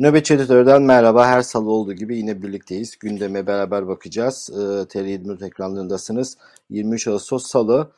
Nöbetçi Editör'den merhaba. Her salı olduğu gibi yine birlikteyiz. Gündeme beraber bakacağız. E, TR24 ekranlarındasınız. 23 Ağustos Salı.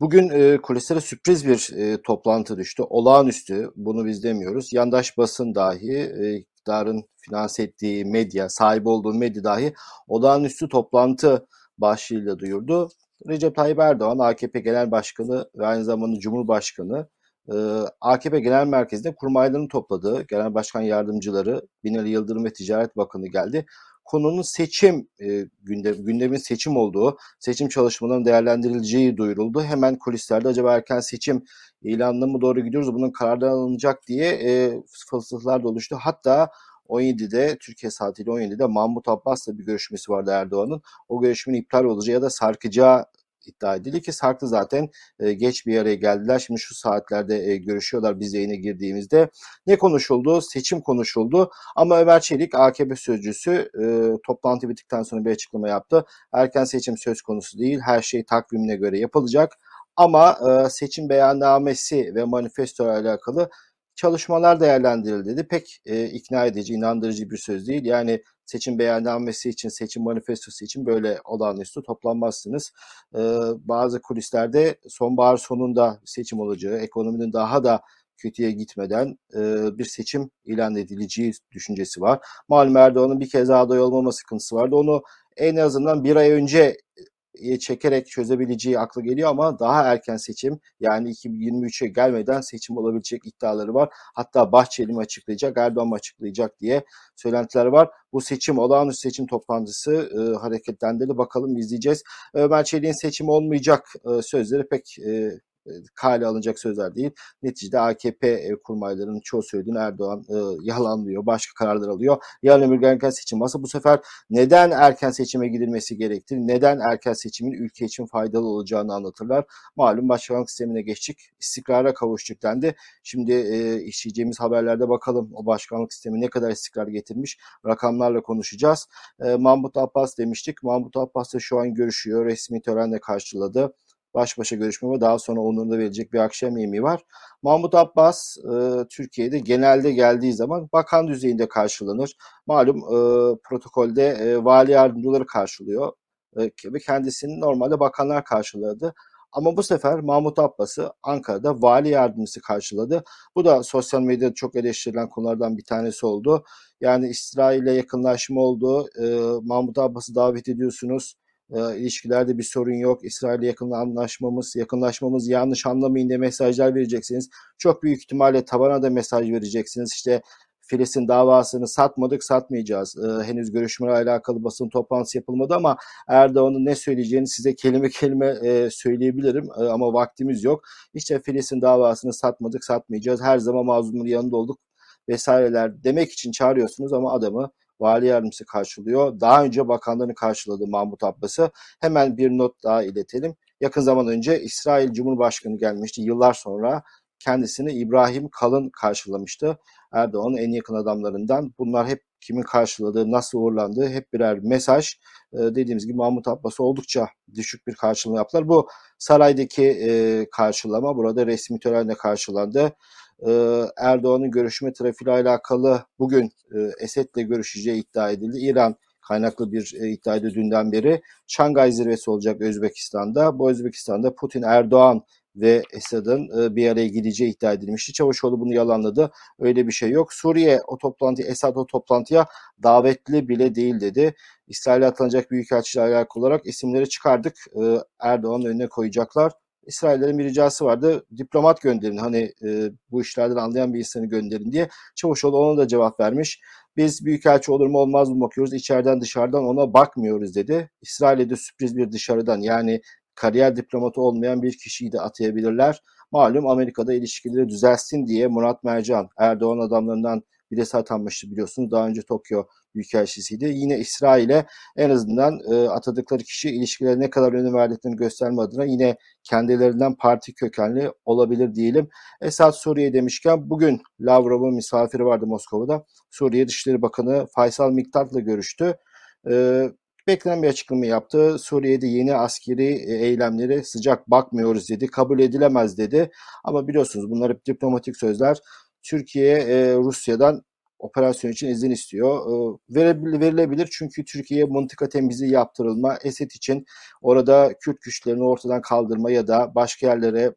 Bugün e, kulislere sürpriz bir e, toplantı düştü. Olağanüstü, bunu biz demiyoruz. Yandaş basın dahi, e, iktidarın finanse ettiği medya, sahibi olduğu medya dahi olağanüstü toplantı başlığıyla duyurdu. Recep Tayyip Erdoğan, AKP Genel Başkanı ve aynı zamanda Cumhurbaşkanı e, AKP Genel Merkezi'nde kurmaylarını topladığı Genel Başkan Yardımcıları Binali Yıldırım ve Ticaret Bakanı geldi. Konunun seçim e, gündem, gündemin seçim olduğu, seçim çalışmalarının değerlendirileceği duyuruldu. Hemen kulislerde acaba erken seçim ilanına mı doğru gidiyoruz, bunun kararları alınacak diye e, fısıltılar da oluştu. Hatta 17'de Türkiye saatiyle 17'de Mahmut Abbas'la bir görüşmesi vardı Erdoğan'ın. O görüşmenin iptal olacağı ya da sarkacağı iddia edildi ki Sarklı zaten e, geç bir araya geldiler. Şimdi şu saatlerde e, görüşüyorlar biz yayına girdiğimizde. Ne konuşuldu? Seçim konuşuldu. Ama Ömer Çelik AKP sözcüsü e, toplantı bittikten sonra bir açıklama yaptı. Erken seçim söz konusu değil. Her şey takvimine göre yapılacak. Ama e, seçim beyannamesi ve manifesto ile alakalı çalışmalar değerlendirildi dedi. Pek e, ikna edici, inandırıcı bir söz değil. Yani seçim beyannamesi için, seçim manifestosu için böyle olağanüstü toplanmazsınız. E, bazı kulislerde sonbahar sonunda seçim olacağı, ekonominin daha da kötüye gitmeden e, bir seçim ilan edileceği düşüncesi var. Malum Erdoğan'ın bir kez aday olmama sıkıntısı vardı. Onu en azından bir ay önce çekerek çözebileceği aklı geliyor ama daha erken seçim yani 2023'e gelmeden seçim olabilecek iddiaları var. Hatta Bahçeli mi açıklayacak, Erdoğan mı açıklayacak diye söylentiler var. Bu seçim olağanüstü seçim toplantısı e, hareketlendirdi. Bakalım izleyeceğiz. Ömer Çelik'in seçim olmayacak e, sözleri pek e, e, kale alınacak sözler değil. Neticede AKP e, kurmaylarının çoğu söylediğini Erdoğan e, yalanlıyor. Başka kararlar alıyor. Yarın öbür gün erken seçim varsa bu sefer neden erken seçime gidilmesi gerektiği, neden erken seçimin ülke için faydalı olacağını anlatırlar. Malum başkanlık sistemine geçtik. istikrara kavuştuk dendi. Şimdi e, işleyeceğimiz haberlerde bakalım o başkanlık sistemi ne kadar istikrar getirmiş. Rakamlarla konuşacağız. E, Mahmut Abbas demiştik. Mahmut Abbas da şu an görüşüyor. Resmi törenle karşıladı baş başa görüşme ve daha sonra onların da verecek bir akşam yemeği var. Mahmut Abbas e, Türkiye'de genelde geldiği zaman bakan düzeyinde karşılanır. Malum e, protokolde e, vali yardımcıları karşılıyor e, ve kendisini normalde bakanlar karşıladı. Ama bu sefer Mahmut Abbas'ı Ankara'da vali yardımcısı karşıladı. Bu da sosyal medyada çok eleştirilen konulardan bir tanesi oldu. Yani İsrail'le yakınlaşma oldu. E, Mahmut Abbas'ı davet ediyorsunuz e, ilişkilerde bir sorun yok. İsrail'le yakın anlaşmamız, yakınlaşmamız yanlış anlamayın diye mesajlar vereceksiniz. Çok büyük ihtimalle tabana da mesaj vereceksiniz. İşte Filistin davasını satmadık, satmayacağız. Ee, henüz görüşmelerle alakalı basın toplantısı yapılmadı ama Erdoğan'ın ne söyleyeceğini size kelime kelime e, söyleyebilirim e, ama vaktimiz yok. İşte Filistin davasını satmadık, satmayacağız. Her zaman mazlumların yanında olduk vesaireler demek için çağırıyorsunuz ama adamı vali yardımcısı karşılıyor. Daha önce bakanlarını karşıladı Mahmut Abbas'ı. Hemen bir not daha iletelim. Yakın zaman önce İsrail Cumhurbaşkanı gelmişti. Yıllar sonra kendisini İbrahim Kalın karşılamıştı. Erdoğan'ın en yakın adamlarından. Bunlar hep kimin karşıladığı, nasıl uğurlandığı hep birer mesaj. Ee, dediğimiz gibi Mahmut Abbas'ı oldukça düşük bir karşılama yaptılar. Bu saraydaki e, karşılama burada resmi törenle karşılandı. Ee, Erdoğan'ın görüşme trafiğiyle alakalı bugün e, Esed'le görüşeceği iddia edildi. İran kaynaklı bir e, iddiaydı dünden beri. Şangay zirvesi olacak Özbekistan'da. Bu Özbekistan'da Putin, Erdoğan ve Esad'ın e, bir araya gideceği iddia edilmişti. Çavuşoğlu bunu yalanladı. Öyle bir şey yok. Suriye o toplantı, Esad o toplantıya davetli bile değil dedi. İsrail'e atılacak büyükelçiyle alakalı olarak isimleri çıkardık. Erdoğan'ın önüne koyacaklar. İsraillerin bir ricası vardı. Diplomat gönderin hani e, bu işlerden anlayan bir insanı gönderin diye. Çavuşoğlu ona da cevap vermiş. Biz büyükelçi olur mu olmaz mı bakıyoruz. İçeriden dışarıdan ona bakmıyoruz dedi. İsrail'e de sürpriz bir dışarıdan yani kariyer diplomatı olmayan bir kişiyi de atayabilirler. Malum Amerika'da ilişkileri düzelsin diye Murat Mercan Erdoğan adamlarından birisi atanmıştı biliyorsunuz. Daha önce Tokyo Büyükelçisiydi. Yine İsrail'e en azından e, atadıkları kişi ilişkilere ne kadar önem verdiklerini gösterme adına yine kendilerinden parti kökenli olabilir diyelim. Esad Suriye demişken bugün Lavrov'un misafiri vardı Moskova'da. Suriye Dışişleri Bakanı Faysal Miktat'la görüştü. E, beklenen bir açıklama yaptı. Suriye'de yeni askeri e, eylemleri sıcak bakmıyoruz dedi. Kabul edilemez dedi. Ama biliyorsunuz bunlar hep diplomatik sözler. Türkiye e, Rusya'dan operasyon için izin istiyor. E, verilebilir çünkü Türkiye'ye mıntıka temizliği yaptırılma, Esed için orada Kürt güçlerini ortadan kaldırma ya da başka yerlere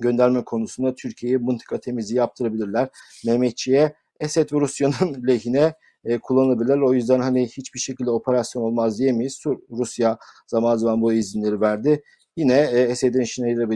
gönderme konusunda Türkiye'ye mıntıka temizliği yaptırabilirler. Mehmetçiğe Esed ve Rusya'nın lehine e, kullanabilirler. O yüzden hani hiçbir şekilde operasyon olmaz diyemeyiz. Rusya zaman zaman bu izinleri verdi. Yine e, Esed'in işine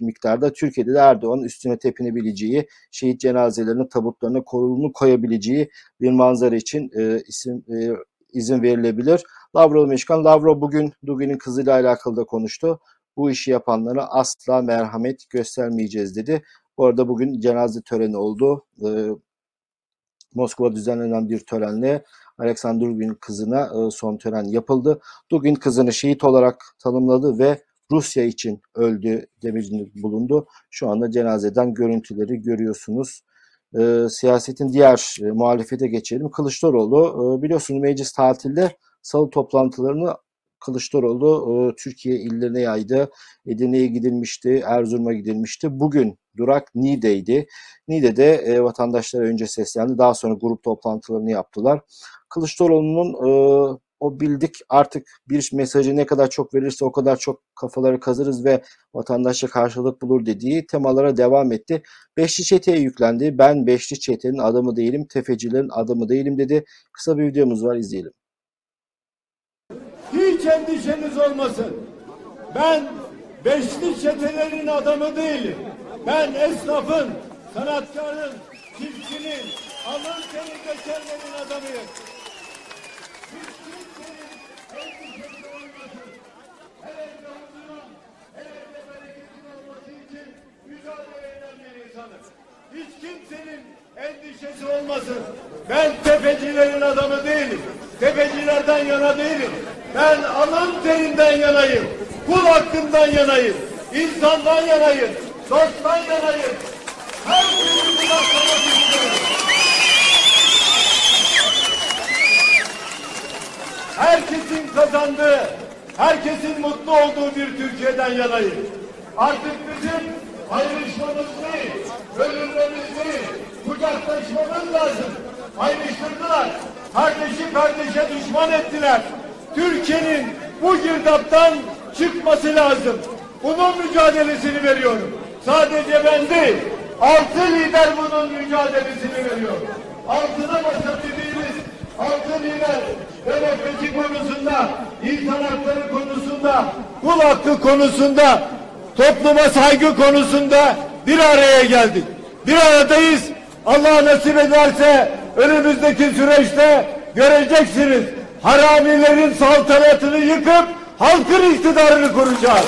miktarda Türkiye'de de Erdoğan üstüne tepinebileceği, şehit cenazelerinin tabutlarına kolunu koyabileceği bir manzara için e, isim e, izin verilebilir. Lavrov Meşkan, Lavrov bugün Dugin'in kızıyla alakalı da konuştu. Bu işi yapanlara asla merhamet göstermeyeceğiz dedi. Bu arada bugün cenaze töreni oldu. Ee, Moskova düzenlenen bir törenle Alexander Dugin kızına e, son tören yapıldı. Dugin kızını şehit olarak tanımladı ve Rusya için öldü demecinde bulundu. Şu anda cenazeden görüntüleri görüyorsunuz. E, siyasetin diğer e, muhalefete geçelim. Kılıçdaroğlu e, biliyorsunuz meclis tatilde salı toplantılarını Kılıçdaroğlu e, Türkiye illerine yaydı. Edirne'ye gidilmişti, Erzurum'a gidilmişti. Bugün durak Niğde'ydi. Niğde'de e, vatandaşlara önce seslendi. Daha sonra grup toplantılarını yaptılar. Kılıçdaroğlu'nun e, o bildik artık bir mesajı ne kadar çok verirse o kadar çok kafaları kazırız ve vatandaşa karşılık bulur dediği temalara devam etti. Beşli çeteye yüklendi. Ben beşli çetenin adamı değilim, tefecilerin adamı değilim dedi. Kısa bir videomuz var izleyelim. Hiç endişeniz olmasın. Ben beşli çetelerin adamı değilim. Ben esnafın, sanatkarın, çiftçinin, alın teri dökenlerin adamıyım. Hiç kimsenin endişesi olmasın. Hele yolcunun, hele de bereketin olması için mücadele eden bir insanım. Hiç kimsenin endişesi olmasın. Ben tefecilerin adamı değilim. Tefecilerden yana değilim. Ben alın terinden yanayım. Kul hakkından yanayım. insandan yanayım. Dosttan yanayım. Her türlü kulaklamak istiyorum. Herkesin kazandığı, herkesin mutlu olduğu bir Türkiye'den yanayım. Artık bizim ayrışmamız değil, bölünmemiz değil, kucaklaşmamız lazım. Ayrıştırdılar. Kardeşi kardeşe düşman ettiler. Türkiye'nin bu girdaptan çıkması lazım. Bunun mücadelesini veriyorum. Sadece ben değil, altı lider bunun mücadelesini veriyor. Altıda basabildiğimiz altı lider demokrasi konusunda, insan hakları konusunda, kul hakkı konusunda, topluma saygı konusunda bir araya geldik. Bir aradayız. Allah nasip ederse önümüzdeki süreçte göreceksiniz haramilerin saltanatını yıkıp halkın iktidarını kuracağız.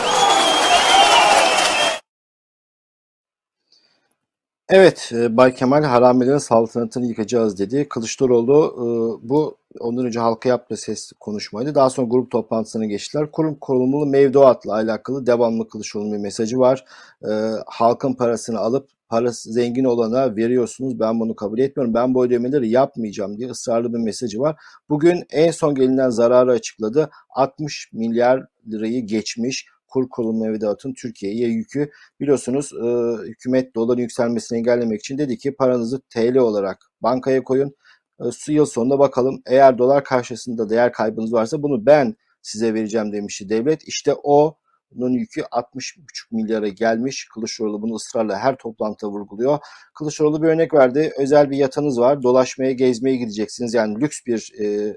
Evet, e, Bay Kemal haramilerin saltanatını yıkacağız dedi. Kılıçdaroğlu e, bu ondan önce halka yaptığı ses konuşmaydı. Daha sonra grup toplantısına geçtiler. Kurum kurulumlu mevduatla alakalı devamlı Kılıçdaroğlu'nun bir mesajı var. E, halkın parasını alıp parası zengin olana veriyorsunuz. Ben bunu kabul etmiyorum. Ben bu ödemeleri yapmayacağım diye ısrarlı bir mesajı var. Bugün en son gelinen zararı açıkladı. 60 milyar lirayı geçmiş kur kurulumu mevduatın Türkiye'ye yükü. Biliyorsunuz e, hükümet doların yükselmesini engellemek için dedi ki paranızı TL olarak bankaya koyun. E, yıl sonunda bakalım eğer dolar karşısında değer kaybınız varsa bunu ben size vereceğim demişti devlet. İşte o bunun yükü 60,5 milyara gelmiş. Kılıçdaroğlu bunu ısrarla her toplantıda vurguluyor. Kılıçdaroğlu bir örnek verdi. Özel bir yatınız var. Dolaşmaya, gezmeye gideceksiniz. Yani lüks bir e,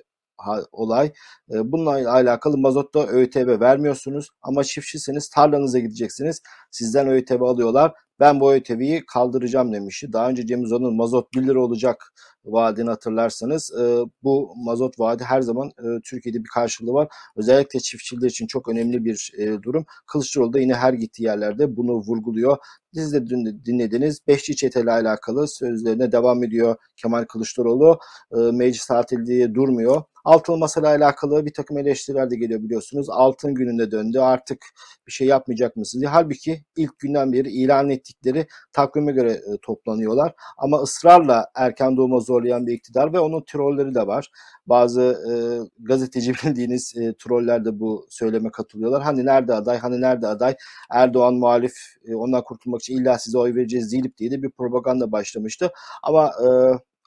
olay. E, bununla alakalı mazotta ÖTV vermiyorsunuz ama çiftçisiniz tarlanıza gideceksiniz. Sizden ÖTV alıyorlar. Ben bu ÖTV'yi kaldıracağım demişti. Daha önce Cem Uzan'ın mazot 1 lira olacak vaadini hatırlarsanız e, bu mazot vaadi her zaman e, Türkiye'de bir karşılığı var. Özellikle çiftçiler için çok önemli bir e, durum. Kılıçdaroğlu da yine her gittiği yerlerde bunu vurguluyor. Siz de dinlediniz. Beşçi çeteli alakalı sözlerine devam ediyor Kemal Kılıçdaroğlu. E, meclis tatil diye durmuyor. Altılı masayla alakalı bir takım eleştiriler de geliyor biliyorsunuz. Altın gününde döndü artık bir şey yapmayacak mısınız? Halbuki ilk günden beri ilan ettikleri takvime göre e, toplanıyorlar. Ama ısrarla erken doğuma zorlayan bir iktidar ve onun trolleri de var. Bazı e, gazeteci bildiğiniz e, troller de bu söyleme katılıyorlar. Hani nerede aday, hani nerede aday? Erdoğan muhalif, e, ondan kurtulmak için illa size oy vereceğiz deyip diye de bir propaganda başlamıştı. Ama e,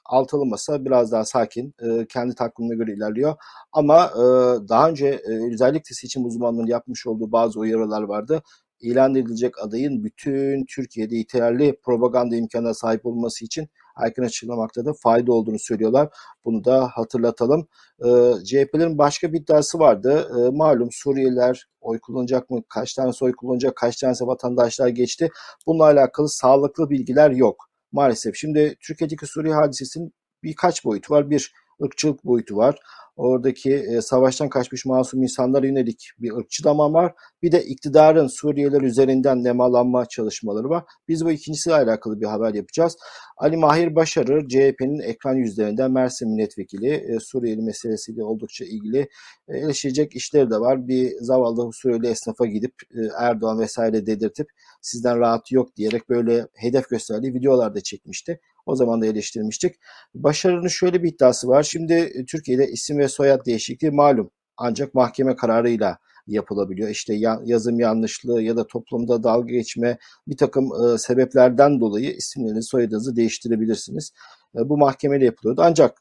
altılı masa biraz daha sakin, e, kendi takvimine göre ilerliyor. Ama e, daha önce e, özellikle seçim uzmanlarının yapmış olduğu bazı uyarılar vardı ilan edilecek adayın bütün Türkiye'de yeterli propaganda imkanına sahip olması için erken açıklamakta da fayda olduğunu söylüyorlar. Bunu da hatırlatalım. Ee, CHP'lerin başka bir iddiası vardı. E, malum Suriyeliler oy kullanacak mı? Kaç tane oy kullanacak? Kaç tanesi vatandaşlar geçti? Bununla alakalı sağlıklı bilgiler yok. Maalesef. Şimdi Türkiye'deki Suriye hadisesinin birkaç boyutu var. Bir ırkçılık boyutu var. Oradaki e, savaştan kaçmış masum insanlara yönelik bir ırkçı damar var. Bir de iktidarın Suriyeliler üzerinden nemalanma çalışmaları var. Biz bu ikincisiyle alakalı bir haber yapacağız. Ali Mahir Başarır, CHP'nin ekran yüzlerinden Mersin Milletvekili, e, Suriyeli meselesiyle oldukça ilgili e, eleştirecek işleri de var. Bir zavallı Suriyeli esnafa gidip e, Erdoğan vesaire dedirtip sizden rahatı yok diyerek böyle hedef gösterdiği videolar da çekmişti. O zaman da eleştirmiştik. Başarının şöyle bir iddiası var. Şimdi e, Türkiye'de isim ve soyad değişikliği malum. Ancak mahkeme kararıyla yapılabiliyor. İşte yazım yanlışlığı ya da toplumda dalga geçme bir takım e, sebeplerden dolayı isimlerinizi soyadınızı değiştirebilirsiniz. E, bu mahkemeyle yapılıyordu. Ancak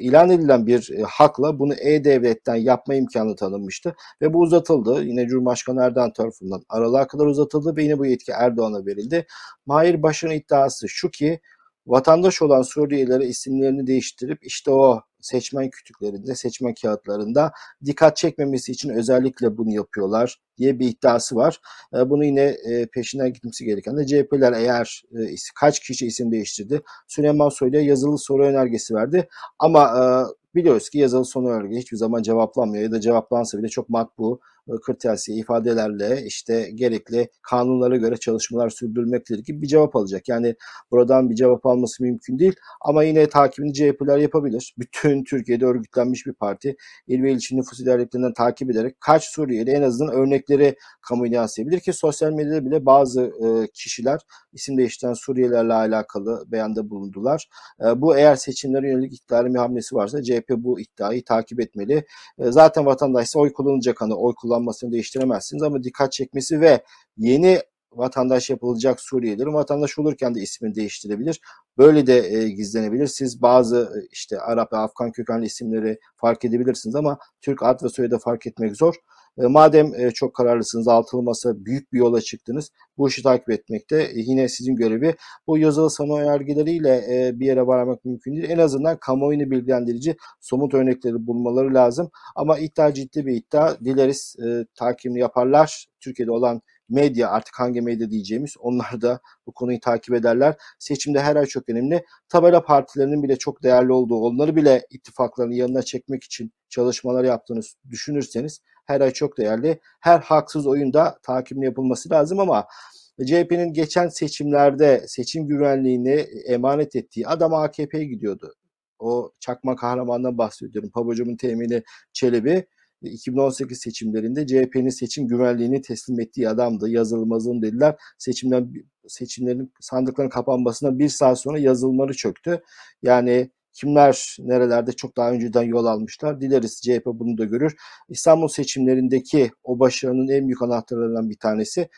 ilan edilen bir hakla bunu E-Devlet'ten yapma imkanı tanınmıştı ve bu uzatıldı. Yine Cumhurbaşkanı Erdoğan tarafından aralığa kadar uzatıldı ve yine bu yetki Erdoğan'a verildi. Mahir Baş'ın iddiası şu ki vatandaş olan Suriyelilere isimlerini değiştirip işte o seçmen kütüklerinde, seçmen kağıtlarında dikkat çekmemesi için özellikle bunu yapıyorlar diye bir iddiası var. E, bunu yine e, peşinden gitmesi gereken de CHP'ler eğer e, kaç kişi isim değiştirdi? Süleyman Soylu'ya yazılı soru önergesi verdi. Ama biliyoruz ki yazılı soru önerge hiçbir zaman cevaplanmıyor ya da cevaplansa bile çok matbu kırtasiye ifadelerle işte gerekli kanunlara göre çalışmalar sürdürülmektedir gibi bir cevap alacak. Yani buradan bir cevap alması mümkün değil ama yine takibini CHP'ler yapabilir. Bütün Türkiye'de örgütlenmiş bir parti il ve ilçe nüfus ilerlerinden takip ederek kaç Suriyeli en azından örnekleri kamuoyuna yansıyabilir ki sosyal medyada bile bazı e, kişiler isim değiştiren Suriyelilerle alakalı beyanda bulundular. E, bu eğer seçimlere yönelik iktidarın bir hamlesi varsa CHP bu iddiayı takip etmeli. E, zaten vatandaşsa oy kullanacak hani oy kullan kullanmasını değiştiremezsiniz ama dikkat çekmesi ve yeni vatandaş yapılacak Suriyelilerin vatandaş olurken de ismini değiştirebilir. Böyle de e, gizlenebilir. Siz bazı e, işte Arap ve Afgan kökenli isimleri fark edebilirsiniz ama Türk ad ve soyadı fark etmek zor. E, madem e, çok kararlısınız, altılı masa büyük bir yola çıktınız. Bu işi takip etmekte e, yine sizin görevi. Bu yazılı sanı önergeleriyle bir yere varmak mümkün değil. En azından kamuoyunu bilgilendirici somut örnekleri bulmaları lazım. Ama iddia ciddi bir iddia. Dileriz takibini yaparlar. Türkiye'de olan medya artık hangi medya diyeceğimiz onlar da bu konuyu takip ederler. Seçimde her ay çok önemli. Tabela partilerinin bile çok değerli olduğu, onları bile ittifaklarının yanına çekmek için çalışmalar yaptığını düşünürseniz her ay çok değerli. Her haksız oyunda takibini yapılması lazım ama CHP'nin geçen seçimlerde seçim güvenliğini emanet ettiği adam AKP'ye gidiyordu. O çakma kahramandan bahsediyorum. Pabucumun temini Çelebi 2018 seçimlerinde CHP'nin seçim güvenliğini teslim ettiği adamdı. Yazılmazın dediler. Seçimden seçimlerin sandıkların kapanmasına bir saat sonra yazılmaları çöktü. Yani kimler nerelerde çok daha önceden yol almışlar. Dileriz CHP bunu da görür. İstanbul seçimlerindeki o başarının en büyük anahtarlarından bir tanesi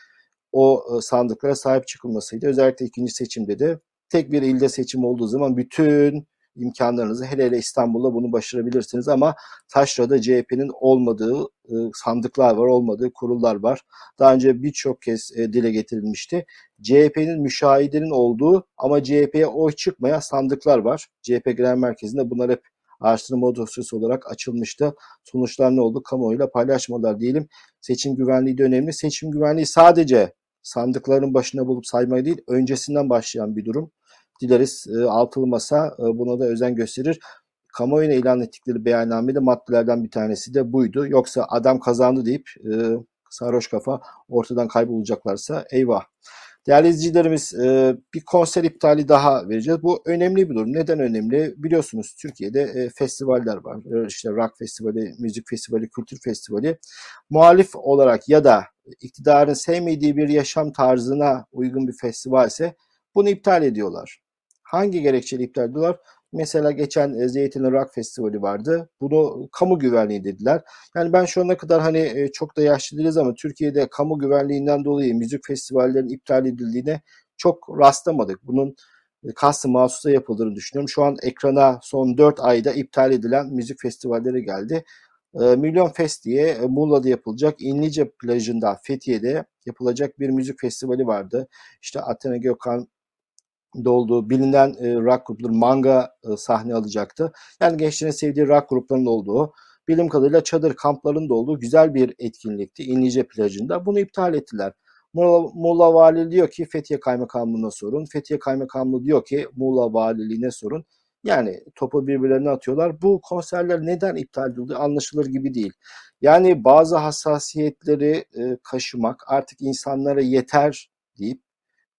o e, sandıklara sahip çıkılmasıydı. Özellikle ikinci seçimde de tek bir ilde seçim olduğu zaman bütün imkanlarınızı hele hele İstanbul'da bunu başarabilirsiniz ama Taşra'da CHP'nin olmadığı sandıklar var, olmadığı kurullar var. Daha önce birçok kez e, dile getirilmişti. CHP'nin müşahidenin olduğu ama CHP'ye oy çıkmayan sandıklar var. CHP Genel Merkezi'nde bunlar hep araştırma dosyası olarak açılmıştı. Sonuçlar ne oldu? Kamuoyuyla paylaşmalar diyelim. Seçim güvenliği de önemli. Seçim güvenliği sadece sandıkların başına bulup saymayı değil, öncesinden başlayan bir durum. Dileriz e, altılı masa e, buna da özen gösterir. Kamuoyuna ilan ettikleri beyannamede maddelerden bir tanesi de buydu. Yoksa adam kazandı deyip e, sarhoş kafa ortadan kaybolacaklarsa eyvah. Değerli izleyicilerimiz e, bir konser iptali daha vereceğiz. Bu önemli bir durum. Neden önemli? Biliyorsunuz Türkiye'de e, festivaller var. E, işte rock festivali, müzik festivali, kültür festivali. Muhalif olarak ya da iktidarın sevmediği bir yaşam tarzına uygun bir festival ise bunu iptal ediyorlar. Hangi gerekçeyle iptal ediyorlar? Mesela geçen e, Zeytinli Rock Festivali vardı. Bunu kamu güvenliği dediler. Yani ben şu ana kadar hani e, çok da yaşlı değiliz ama Türkiye'de kamu güvenliğinden dolayı müzik festivallerinin iptal edildiğine çok rastlamadık. Bunun e, kastı mahsusa yapıldığını düşünüyorum. Şu an ekrana son 4 ayda iptal edilen müzik festivalleri geldi. Milyon Fest diye Muğla'da yapılacak, İnlice plajında Fethiye'de yapılacak bir müzik festivali vardı. İşte Athena Gökhan olduğu bilinen e, rock grupları manga e, sahne alacaktı. Yani gençlerin sevdiği rock gruplarının olduğu, bilim kadarıyla çadır kamplarının da olduğu güzel bir etkinlikti İnlice plajında. Bunu iptal ettiler. Muğla, Muğla Valiliği diyor ki Fethiye Kaymakamlığı'na sorun. Fethiye Kaymakamlığı diyor ki Muğla Valiliğine sorun. Yani topu birbirlerine atıyorlar. Bu konserler neden iptal edildi anlaşılır gibi değil. Yani bazı hassasiyetleri e, kaşımak artık insanlara yeter deyip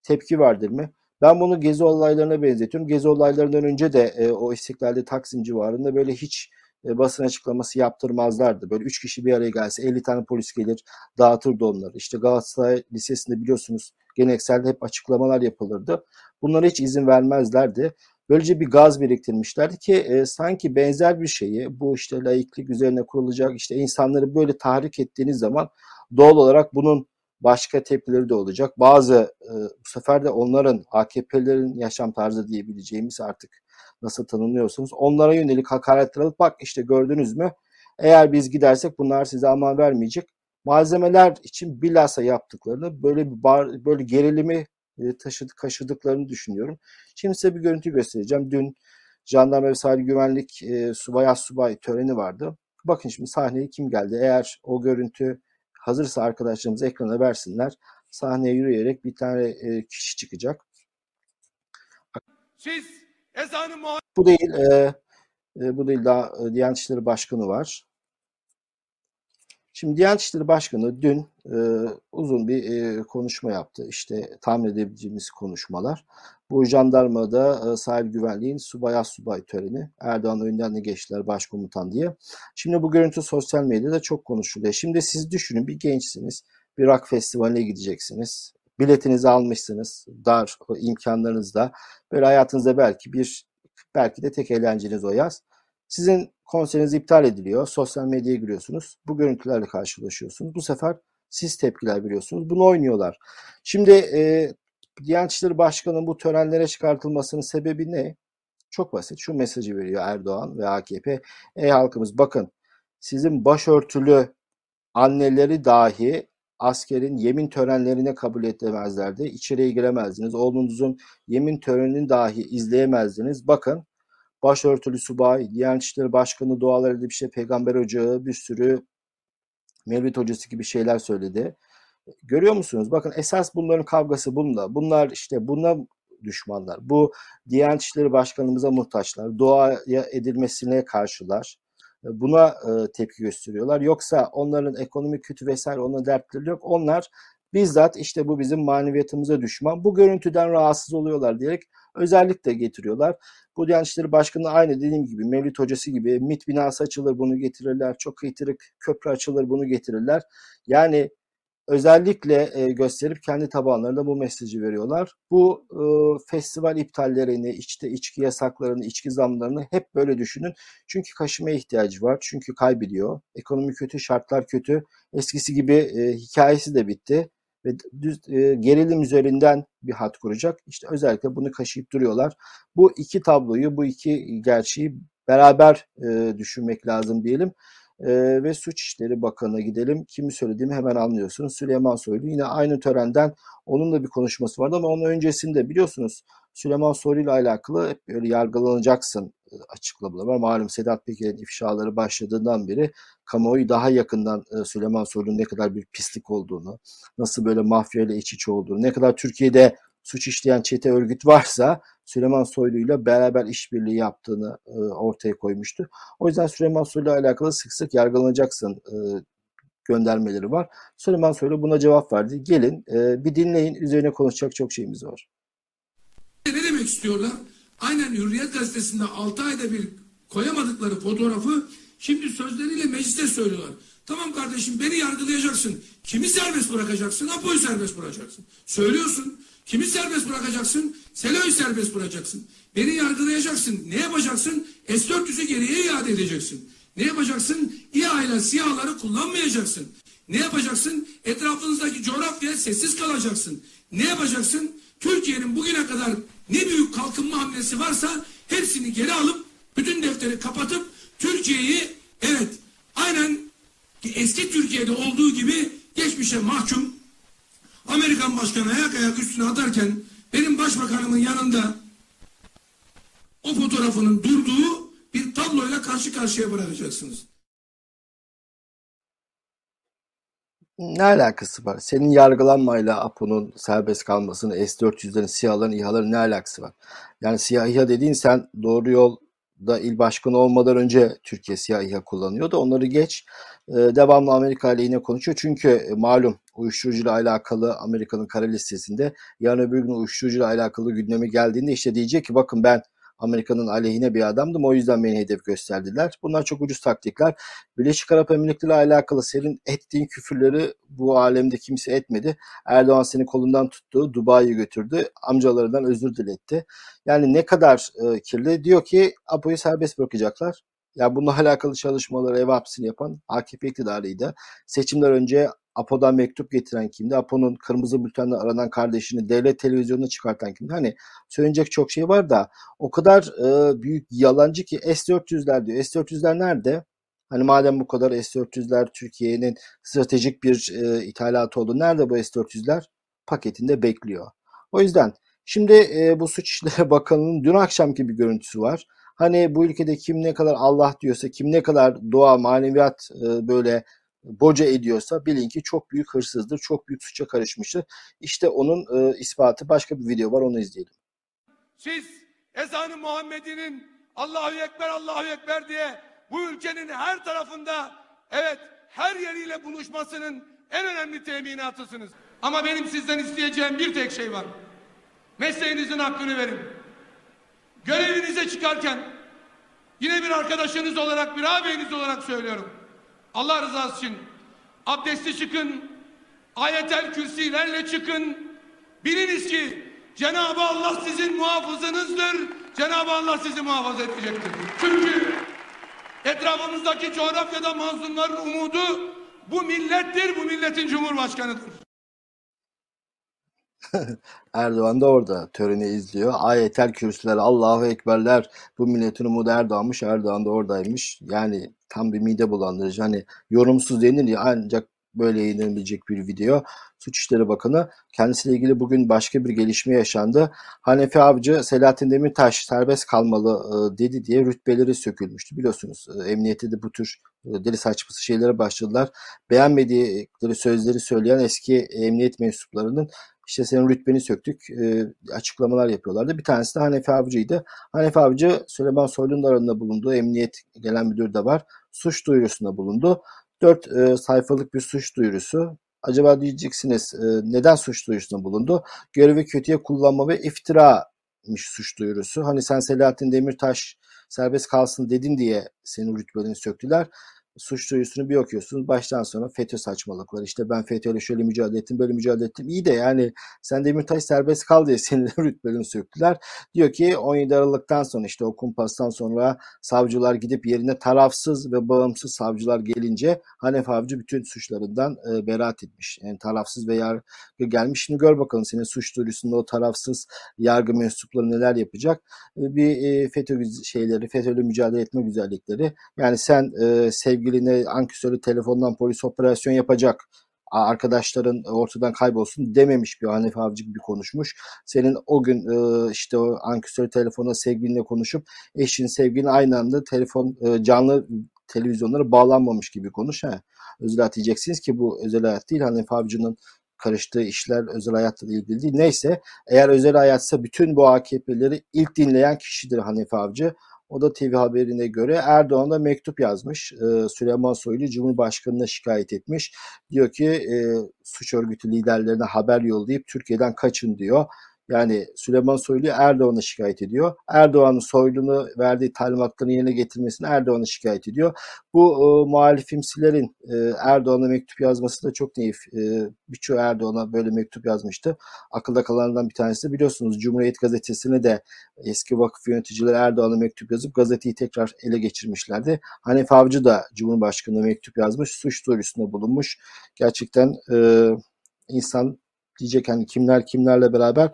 tepki verdirme. Ben bunu gezi olaylarına benzetiyorum. Gezi olaylarından önce de e, o istiklalde Taksim civarında böyle hiç e, basın açıklaması yaptırmazlardı. Böyle üç kişi bir araya gelse 50 tane polis gelir dağıtırdı onları. İşte Galatasaray Lisesi'nde biliyorsunuz gelenekselde hep açıklamalar yapılırdı. Bunlara hiç izin vermezlerdi. Böylece bir gaz biriktirmişlerdi ki e, sanki benzer bir şeyi bu işte laiklik üzerine kurulacak işte insanları böyle tahrik ettiğiniz zaman doğal olarak bunun başka tepkileri de olacak. Bazı e, bu sefer de onların AKP'lerin yaşam tarzı diyebileceğimiz artık nasıl tanımlıyorsunuz. Onlara yönelik hakaretler alıp bak işte gördünüz mü eğer biz gidersek bunlar size aman vermeyecek. Malzemeler için bilhassa yaptıklarını böyle bir bar, böyle gerilimi e, taşıdı, kaşıdıklarını düşünüyorum. Şimdi size bir görüntü göstereceğim. Dün jandarma ve sahil güvenlik e, subay subay töreni vardı. Bakın şimdi sahneye kim geldi? Eğer o görüntü hazırsa arkadaşlarımız ekrana versinler. Sahneye yürüyerek bir tane e, kişi çıkacak. Siz ezanı Bu değil. E, e, bu değil daha e, Diyanet İşleri Başkanı var. Şimdi Diyanet İşleri Başkanı dün e, uzun bir e, konuşma yaptı. İşte tahmin edebileceğimiz konuşmalar. Bu jandarmada e, sahil güvenliğin subay subay töreni. Erdoğan önlerine geçtiler başkomutan diye. Şimdi bu görüntü sosyal medyada çok konuşuluyor. Şimdi siz düşünün bir gençsiniz. Bir rock festivaline gideceksiniz. Biletinizi almışsınız. Dar imkanlarınızda. Böyle hayatınızda belki bir belki de tek eğlenceniz o yaz. Sizin konseriniz iptal ediliyor. Sosyal medyaya giriyorsunuz. Bu görüntülerle karşılaşıyorsunuz. Bu sefer siz tepkiler veriyorsunuz. Bunu oynuyorlar. Şimdi e, Diyanet İşleri Başkanı'nın bu törenlere çıkartılmasının sebebi ne? Çok basit. Şu mesajı veriyor Erdoğan ve AKP. Ey halkımız bakın sizin başörtülü anneleri dahi askerin yemin törenlerine kabul etmezlerdi. İçeriye giremezdiniz. Oğlunuzun yemin törenini dahi izleyemezdiniz. Bakın başörtülü subay, Diyanet İşleri Başkanı dualar edip işte peygamber ocağı bir sürü Mevlid hocası gibi şeyler söyledi. Görüyor musunuz? Bakın esas bunların kavgası bununla. Bunlar işte buna düşmanlar. Bu Diyanet İşleri Başkanımıza muhtaçlar. Duaya edilmesine karşılar. Buna e, tepki gösteriyorlar. Yoksa onların ekonomik kötü vesaire ona dertleri yok. Onlar bizzat işte bu bizim maneviyatımıza düşman. Bu görüntüden rahatsız oluyorlar diyerek özellikle getiriyorlar. Bu Diyanet İşleri Başkanı aynı dediğim gibi Mevlüt Hocası gibi MIT binası açılır bunu getirirler. Çok kıytırık köprü açılır bunu getirirler. Yani özellikle e, gösterip kendi tabanlarında bu mesajı veriyorlar. Bu e, festival iptallerini, işte içki yasaklarını, içki zamlarını hep böyle düşünün. Çünkü kaşımaya ihtiyacı var. Çünkü kaybediyor. Ekonomi kötü, şartlar kötü. Eskisi gibi e, hikayesi de bitti ve düz, e, gerilim üzerinden bir hat kuracak. İşte özellikle bunu kaşıyıp duruyorlar. Bu iki tabloyu, bu iki gerçeği beraber e, düşünmek lazım diyelim. E, ve Suç İşleri Bakanı'na gidelim. Kimi söylediğimi hemen anlıyorsunuz. Süleyman Soylu yine aynı törenden onun da bir konuşması vardı ama onun öncesinde biliyorsunuz Süleyman Soylu ile alakalı hep böyle yargılanacaksın açıklamaları var. Malum Sedat Peker'in ifşaları başladığından beri kamuoyu daha yakından Süleyman Soylu'nun ne kadar bir pislik olduğunu, nasıl böyle mafya ile iç içe olduğunu, ne kadar Türkiye'de suç işleyen çete örgüt varsa Süleyman Soylu ile beraber işbirliği yaptığını e, ortaya koymuştu. O yüzden Süleyman Soylu ile alakalı sık sık yargılanacaksın göndermeleri var. Süleyman Soylu buna cevap verdi. Gelin bir dinleyin üzerine konuşacak çok şeyimiz var. Ne demek istiyorlar? Aynen Hürriyet Gazetesi'nde 6 ayda bir koyamadıkları fotoğrafı şimdi sözleriyle mecliste söylüyorlar. Tamam kardeşim beni yargılayacaksın. Kimi serbest bırakacaksın? Apo'yu serbest bırakacaksın. Söylüyorsun. Kimi serbest bırakacaksın? Selo'yu serbest bırakacaksın. Beni yargılayacaksın. Ne yapacaksın? S-400'ü geriye iade edeceksin. Ne yapacaksın? İHA ile SİHA'ları kullanmayacaksın. Ne yapacaksın? Etrafınızdaki coğrafyaya sessiz kalacaksın. Ne yapacaksın? Türkiye'nin bugüne kadar ne büyük kalkınma hamlesi varsa hepsini geri alıp bütün defteri kapatıp Türkiye'yi evet aynen eski Türkiye'de olduğu gibi geçmişe mahkum Amerikan başkanı ayak ayak üstüne atarken benim başbakanımın yanında o fotoğrafının durduğu bir tabloyla karşı karşıya bırakacaksınız. Ne alakası var? Senin yargılanmayla Apo'nun serbest kalmasının, S-400'lerin, SİHA'ların, İHA'ların ne alakası var? Yani SİHA, İHA dediğin sen doğru yolda il başkanı olmadan önce Türkiye SİHA, İHA kullanıyordu. Onları geç. Ee, devamlı Amerika ile yine konuşuyor. Çünkü e, malum uyuşturucuyla alakalı Amerika'nın kara listesinde yarın öbür gün uyuşturucuyla alakalı gündeme geldiğinde işte diyecek ki bakın ben Amerika'nın aleyhine bir adamdım. O yüzden beni hedef gösterdiler. Bunlar çok ucuz taktikler. Birleşik Arap Emirlikleri ile alakalı senin ettiğin küfürleri bu alemde kimse etmedi. Erdoğan seni kolundan tuttu. Dubai'ye götürdü. Amcalarından özür diletti. Yani ne kadar e, kirli. Diyor ki Apo'yu serbest bırakacaklar. Ya bununla alakalı çalışmaları ev hapsini yapan AKP iktidarıydı. Seçimler önce Apo'dan mektup getiren kimdi? Apo'nun kırmızı bültenle aranan kardeşini devlet televizyonuna çıkartan kimdi? Hani söyleyecek çok şey var da o kadar e, büyük yalancı ki S-400'ler diyor. S-400'ler nerede? Hani madem bu kadar S-400'ler Türkiye'nin stratejik bir e, ithalatı oldu. Nerede bu S-400'ler? Paketinde bekliyor. O yüzden şimdi e, bu Suç İşleri Bakanı'nın dün akşamki bir görüntüsü var. Hani bu ülkede kim ne kadar Allah diyorsa, kim ne kadar doğa, maneviyat e, böyle boca ediyorsa bilin ki çok büyük hırsızdır, çok büyük suça karışmıştır. İşte onun e, ispatı başka bir video var onu izleyelim. Siz ezanı Muhammed'inin Allahu Ekber Allahu Ekber diye bu ülkenin her tarafında evet her yeriyle buluşmasının en önemli teminatısınız. Ama benim sizden isteyeceğim bir tek şey var. Mesleğinizin hakkını verin. Görevinize çıkarken yine bir arkadaşınız olarak bir ağabeyiniz olarak söylüyorum. Allah rızası için abdestli çıkın, ayetel kürsilerle çıkın. Biliniz ki Cenab-ı Allah sizin muhafızınızdır. Cenab-ı Allah sizi muhafaza edecektir. Çünkü etrafımızdaki coğrafyada mazlumların umudu bu millettir, bu milletin cumhurbaşkanıdır. Erdoğan da orada töreni izliyor. Ayetel kürsüler, Allahu Ekberler. Bu milletin umudu Erdoğan'mış. Erdoğan da oradaymış. Yani tam bir mide bulandırıcı. Hani yorumsuz denir ya ancak böyle yayınlanabilecek bir video. Suç İşleri Bakanı kendisiyle ilgili bugün başka bir gelişme yaşandı. Hanefi Avcı Selahattin Demirtaş serbest kalmalı e, dedi diye rütbeleri sökülmüştü. Biliyorsunuz e, emniyette de bu tür e, deli saçması şeylere başladılar. Beğenmedikleri sözleri söyleyen eski emniyet mensuplarının işte senin rütbeni söktük e, açıklamalar yapıyorlardı. Bir tanesi de Hanefi Avcı'ydı. Hanefi Avcı Süleyman Soylu'nun arasında bulunduğu emniyet gelen müdürü de var. Suç duyurusunda bulundu. Dört e, sayfalık bir suç duyurusu. Acaba diyeceksiniz e, neden suç duyurusunda bulundu? Görevi kötüye kullanma ve iftiramış suç duyurusu. Hani sen Selahattin Demirtaş serbest kalsın dedin diye senin rütbelerini söktüler suç duyurusunu bir okuyorsunuz. Baştan sona FETÖ saçmalıkları. İşte ben FETÖ'yle şöyle mücadele ettim, böyle mücadele ettim. İyi de yani sen Demirtaş serbest kal diye senin rütbelerini söktüler. Diyor ki 17 Aralık'tan sonra işte o kumpastan sonra savcılar gidip yerine tarafsız ve bağımsız savcılar gelince Hanef Avcı bütün suçlarından e, beraat etmiş. Yani tarafsız ve yargı gelmiş. Şimdi gör bakalım senin suç duyurusunda o tarafsız yargı mensupları neler yapacak. E, bir e, FETÖ şeyleri, FETÖ'yle mücadele etme güzellikleri. Yani sen e, sevgi sevgiline ankesörlü telefondan polis operasyon yapacak arkadaşların ortadan kaybolsun dememiş bir Hanefi Avcı gibi konuşmuş. Senin o gün e, işte o ankesörlü telefona sevgilinle konuşup eşin sevgilin aynı anda telefon e, canlı televizyonlara bağlanmamış gibi konuş. Ha. Özel hayat diyeceksiniz ki bu özel hayat değil. Hanefi Avcı'nın karıştığı işler özel hayatla ilgili değil. Neyse eğer özel hayatsa bütün bu AKP'leri ilk dinleyen kişidir Hanefi Avcı. O da TV haberine göre Erdoğan da mektup yazmış. E, Süleyman Soylu Cumhurbaşkanı'na şikayet etmiş. Diyor ki e, suç örgütü liderlerine haber yollayıp Türkiye'den kaçın diyor. Yani Süleyman Soylu Erdoğan'a şikayet ediyor. Erdoğan'ın Soylu'nu verdiği talimatlarını yerine getirmesini Erdoğan'a şikayet ediyor. Bu e, muhalifimsilerin e, Erdoğan'a mektup yazması da çok naif. E, Birçoğu Erdoğan'a böyle mektup yazmıştı. Akılda kalanlardan bir tanesi de biliyorsunuz Cumhuriyet Gazetesi'ne de eski vakıf yöneticileri Erdoğan'a mektup yazıp gazeteyi tekrar ele geçirmişlerdi. Hanif Avcı da Cumhurbaşkanı'na mektup yazmış. Suç duyurusunda bulunmuş. Gerçekten e, insan diyecek hani kimler kimlerle beraber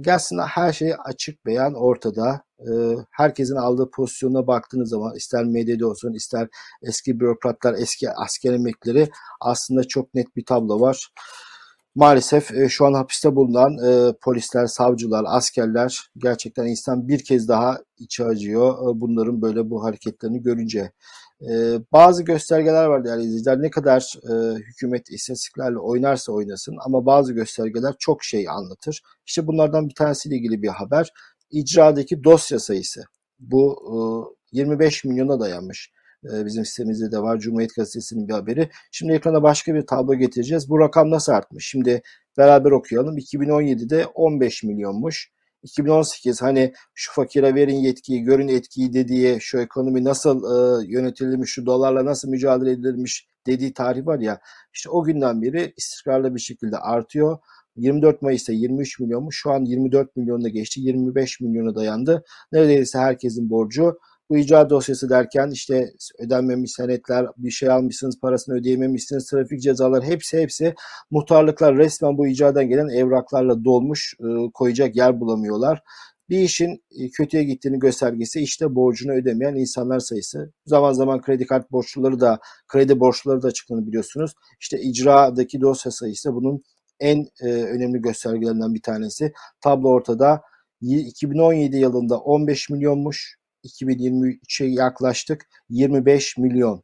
gelsin her şey açık beyan ortada. E, herkesin aldığı pozisyona baktığınız zaman ister medyada olsun ister eski bürokratlar, eski asker emekleri aslında çok net bir tablo var. Maalesef e, şu an hapiste bulunan e, polisler, savcılar, askerler gerçekten insan bir kez daha içi acıyor e, bunların böyle bu hareketlerini görünce. E, bazı göstergeler var değerli izleyiciler. Ne kadar e, hükümet istatistiklerle oynarsa oynasın ama bazı göstergeler çok şey anlatır. İşte bunlardan bir tanesiyle ilgili bir haber. İcradaki dosya sayısı. Bu e, 25 milyona dayanmış. E, bizim sitemizde de var. Cumhuriyet Gazetesi'nin bir haberi. Şimdi ekrana başka bir tablo getireceğiz. Bu rakam nasıl artmış? Şimdi beraber okuyalım. 2017'de 15 milyonmuş. 2018 hani şu fakire verin yetkiyi, görün etkiyi dediği şu ekonomi nasıl e, yönetilmiş, şu dolarla nasıl mücadele edilmiş dediği tarih var ya işte o günden beri istikrarlı bir şekilde artıyor. 24 Mayıs'ta 23 milyonmuş. Şu an 24 milyonuna geçti. 25 milyona dayandı. Neredeyse herkesin borcu bu icra dosyası derken işte ödenmemiş senetler, bir şey almışsınız, parasını ödeyememişsiniz, trafik cezaları hepsi hepsi muhtarlıklar resmen bu icadan gelen evraklarla dolmuş e, koyacak yer bulamıyorlar. Bir işin e, kötüye gittiğini göstergesi işte borcunu ödemeyen insanlar sayısı. Zaman zaman kredi kart borçluları da kredi borçluları da çıktığını biliyorsunuz. İşte icradaki dosya sayısı bunun en e, önemli göstergelerinden bir tanesi. Tablo ortada. 2017 yılında 15 milyonmuş. 2023'e yaklaştık. 25 milyon.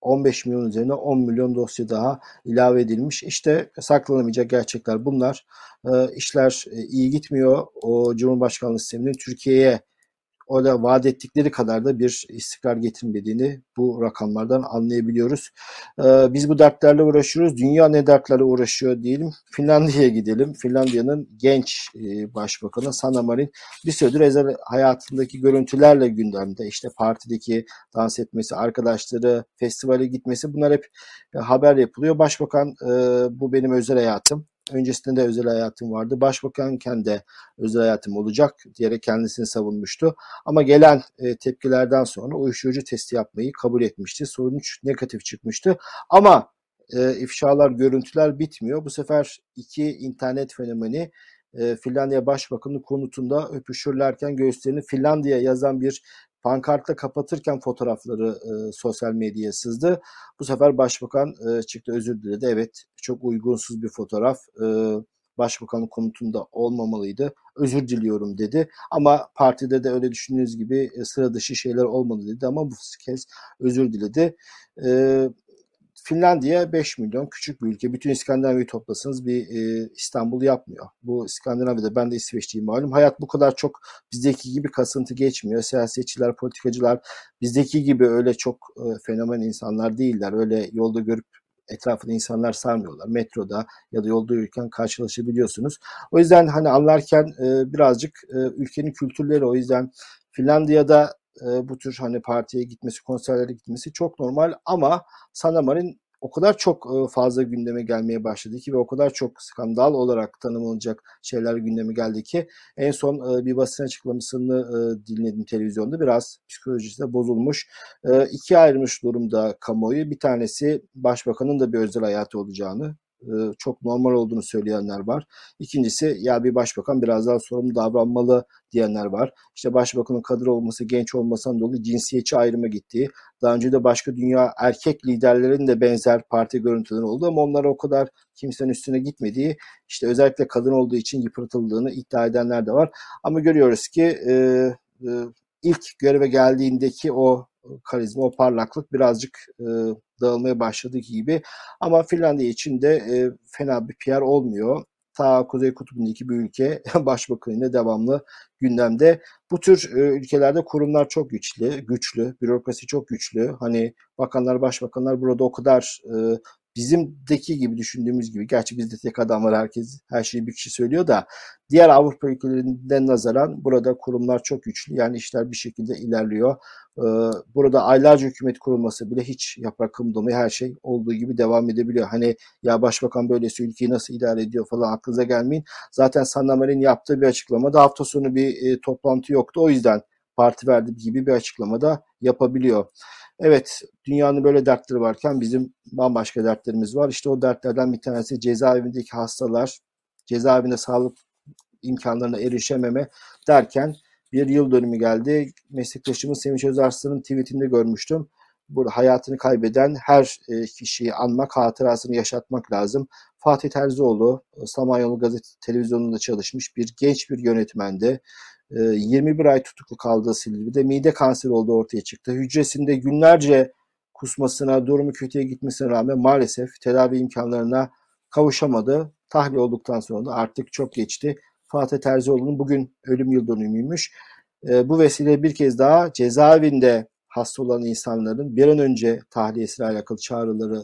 15 milyon üzerine 10 milyon dosya daha ilave edilmiş. İşte saklanamayacak gerçekler bunlar. E, işler iyi gitmiyor. O Cumhurbaşkanlığı sisteminin Türkiye'ye o da vaat ettikleri kadar da bir istikrar getirmediğini bu rakamlardan anlayabiliyoruz. Ee, biz bu dertlerle uğraşıyoruz. Dünya ne dertlerle uğraşıyor diyelim. Finlandiya'ya gidelim. Finlandiya'nın genç e, başbakanı Sanna Marin bir süredir özel hayatındaki görüntülerle gündemde. İşte partideki dans etmesi, arkadaşları, festivale gitmesi bunlar hep e, haber yapılıyor. Başbakan e, bu benim özel hayatım öncesinde de özel hayatım vardı. Başbakanken de özel hayatım olacak diyerek kendisini savunmuştu. Ama gelen e, tepkilerden sonra uyuşturucu testi yapmayı kabul etmişti. Sonuç negatif çıkmıştı. Ama e, ifşalar, görüntüler bitmiyor. Bu sefer iki internet fenomeni e, Finlandiya Başbakanı konutunda öpüşürlerken göğüslerini Finlandiya yazan bir pankartla kapatırken fotoğrafları e, sosyal medyaya sızdı. Bu sefer başbakan e, çıktı özür diledi. Evet çok uygunsuz bir fotoğraf. E, başbakanın konutunda olmamalıydı. Özür diliyorum dedi. Ama partide de öyle düşündüğünüz gibi e, sıra dışı şeyler olmadı dedi ama bu kez özür diledi. E, Finlandiya 5 milyon küçük bir ülke. Bütün İskandinavya'yı toplasanız bir e, İstanbul yapmıyor. Bu İskandinavya'da ben de İsveçliyim malum. Hayat bu kadar çok bizdeki gibi kasıntı geçmiyor. Siyasetçiler, politikacılar bizdeki gibi öyle çok e, fenomen insanlar değiller. Öyle yolda görüp etrafında insanlar sarmıyorlar. Metroda ya da yolda yürürken karşılaşabiliyorsunuz. O yüzden hani anlarken e, birazcık e, ülkenin kültürleri o yüzden Finlandiya'da e, bu tür hani partiye gitmesi, konserlere gitmesi çok normal ama Sanamar'ın o kadar çok e, fazla gündeme gelmeye başladı ki ve o kadar çok skandal olarak tanımlanacak şeyler gündeme geldi ki en son e, bir basın açıklamasını e, dinledim televizyonda biraz psikolojisi de bozulmuş. İkiye ayrılmış durumda kamuoyu. Bir tanesi başbakanın da bir özel hayatı olacağını çok normal olduğunu söyleyenler var. İkincisi ya bir başbakan biraz daha sorumlu davranmalı diyenler var. İşte başbakanın kadın olması, genç olmasından dolayı cinsiyetçi ayrıma gittiği, daha önce de başka dünya erkek liderlerin de benzer parti görüntüleri oldu ama onlara o kadar kimsenin üstüne gitmediği, işte özellikle kadın olduğu için yıpratıldığını iddia edenler de var. Ama görüyoruz ki e, e, ilk göreve geldiğindeki o karizma, o parlaklık birazcık e, dağılmaya başladı gibi. Ama Finlandiya için de e, fena bir PR olmuyor. Ta Kuzey Kutbu'ndaki bir ülke başbakanıyla devamlı gündemde. Bu tür e, ülkelerde kurumlar çok güçlü, güçlü, bürokrasi çok güçlü. Hani bakanlar, başbakanlar burada o kadar e, bizimdeki gibi düşündüğümüz gibi gerçi bizde tek adam var herkes her şeyi bir kişi söylüyor da diğer Avrupa ülkelerinden nazaran burada kurumlar çok güçlü yani işler bir şekilde ilerliyor. Ee, burada aylarca hükümet kurulması bile hiç yaprak kımıldamayı her şey olduğu gibi devam edebiliyor. Hani ya başbakan böylesi ülkeyi nasıl idare ediyor falan aklınıza gelmeyin. Zaten Sandamer'in yaptığı bir açıklamada hafta sonu bir e, toplantı yoktu. O yüzden parti verdi gibi bir açıklamada yapabiliyor. Evet, dünyanın böyle dertleri varken bizim bambaşka dertlerimiz var. İşte o dertlerden bir tanesi cezaevindeki hastalar, cezaevinde sağlık imkanlarına erişememe derken bir yıl dönümü geldi. Meslektaşımız Sevinç Özarslan'ın tweetinde görmüştüm. Burada hayatını kaybeden her e, kişiyi anmak, hatırasını yaşatmak lazım. Fatih Terzioğlu, Samanyolu Gazete Televizyonu'nda çalışmış bir genç bir yönetmendi. 21 ay tutuklu kaldığı Silivri'de mide kanseri olduğu ortaya çıktı. Hücresinde günlerce kusmasına, durumu kötüye gitmesine rağmen maalesef tedavi imkanlarına kavuşamadı. Tahliye olduktan sonra da artık çok geçti. Fatih Terzioğlu'nun bugün ölüm yıl dönümüymüş. Bu vesile bir kez daha cezaevinde hasta olan insanların bir an önce tahliyesiyle alakalı çağrıları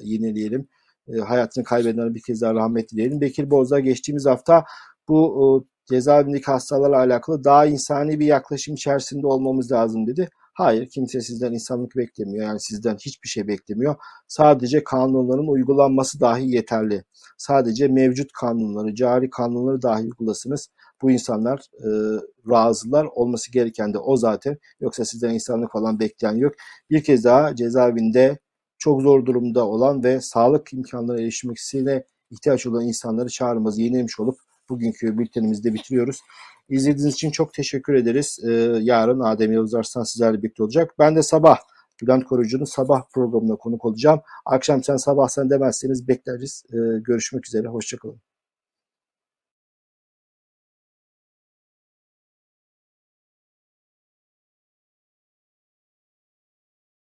yineleyelim. Hayatını kaybedenlere bir kez daha rahmet dileyelim. Bekir Bozdağ geçtiğimiz hafta bu cezaevindeki hastalarla alakalı daha insani bir yaklaşım içerisinde olmamız lazım dedi. Hayır kimse sizden insanlık beklemiyor. Yani sizden hiçbir şey beklemiyor. Sadece kanunların uygulanması dahi yeterli. Sadece mevcut kanunları, cari kanunları dahi uygulasınız. Bu insanlar e, razılar. Olması gereken de o zaten. Yoksa sizden insanlık falan bekleyen yok. Bir kez daha cezaevinde çok zor durumda olan ve sağlık imkanları erişmesine ihtiyaç olan insanları çağrımızı yenilemiş olup bugünkü bültenimizi de bitiriyoruz. İzlediğiniz için çok teşekkür ederiz. Ee, yarın Adem Yavuz Arslan sizlerle birlikte olacak. Ben de sabah Bülent Korucu'nun sabah programına konuk olacağım. Akşam sen sabah sen demezseniz bekleriz. Ee, görüşmek üzere. Hoşçakalın.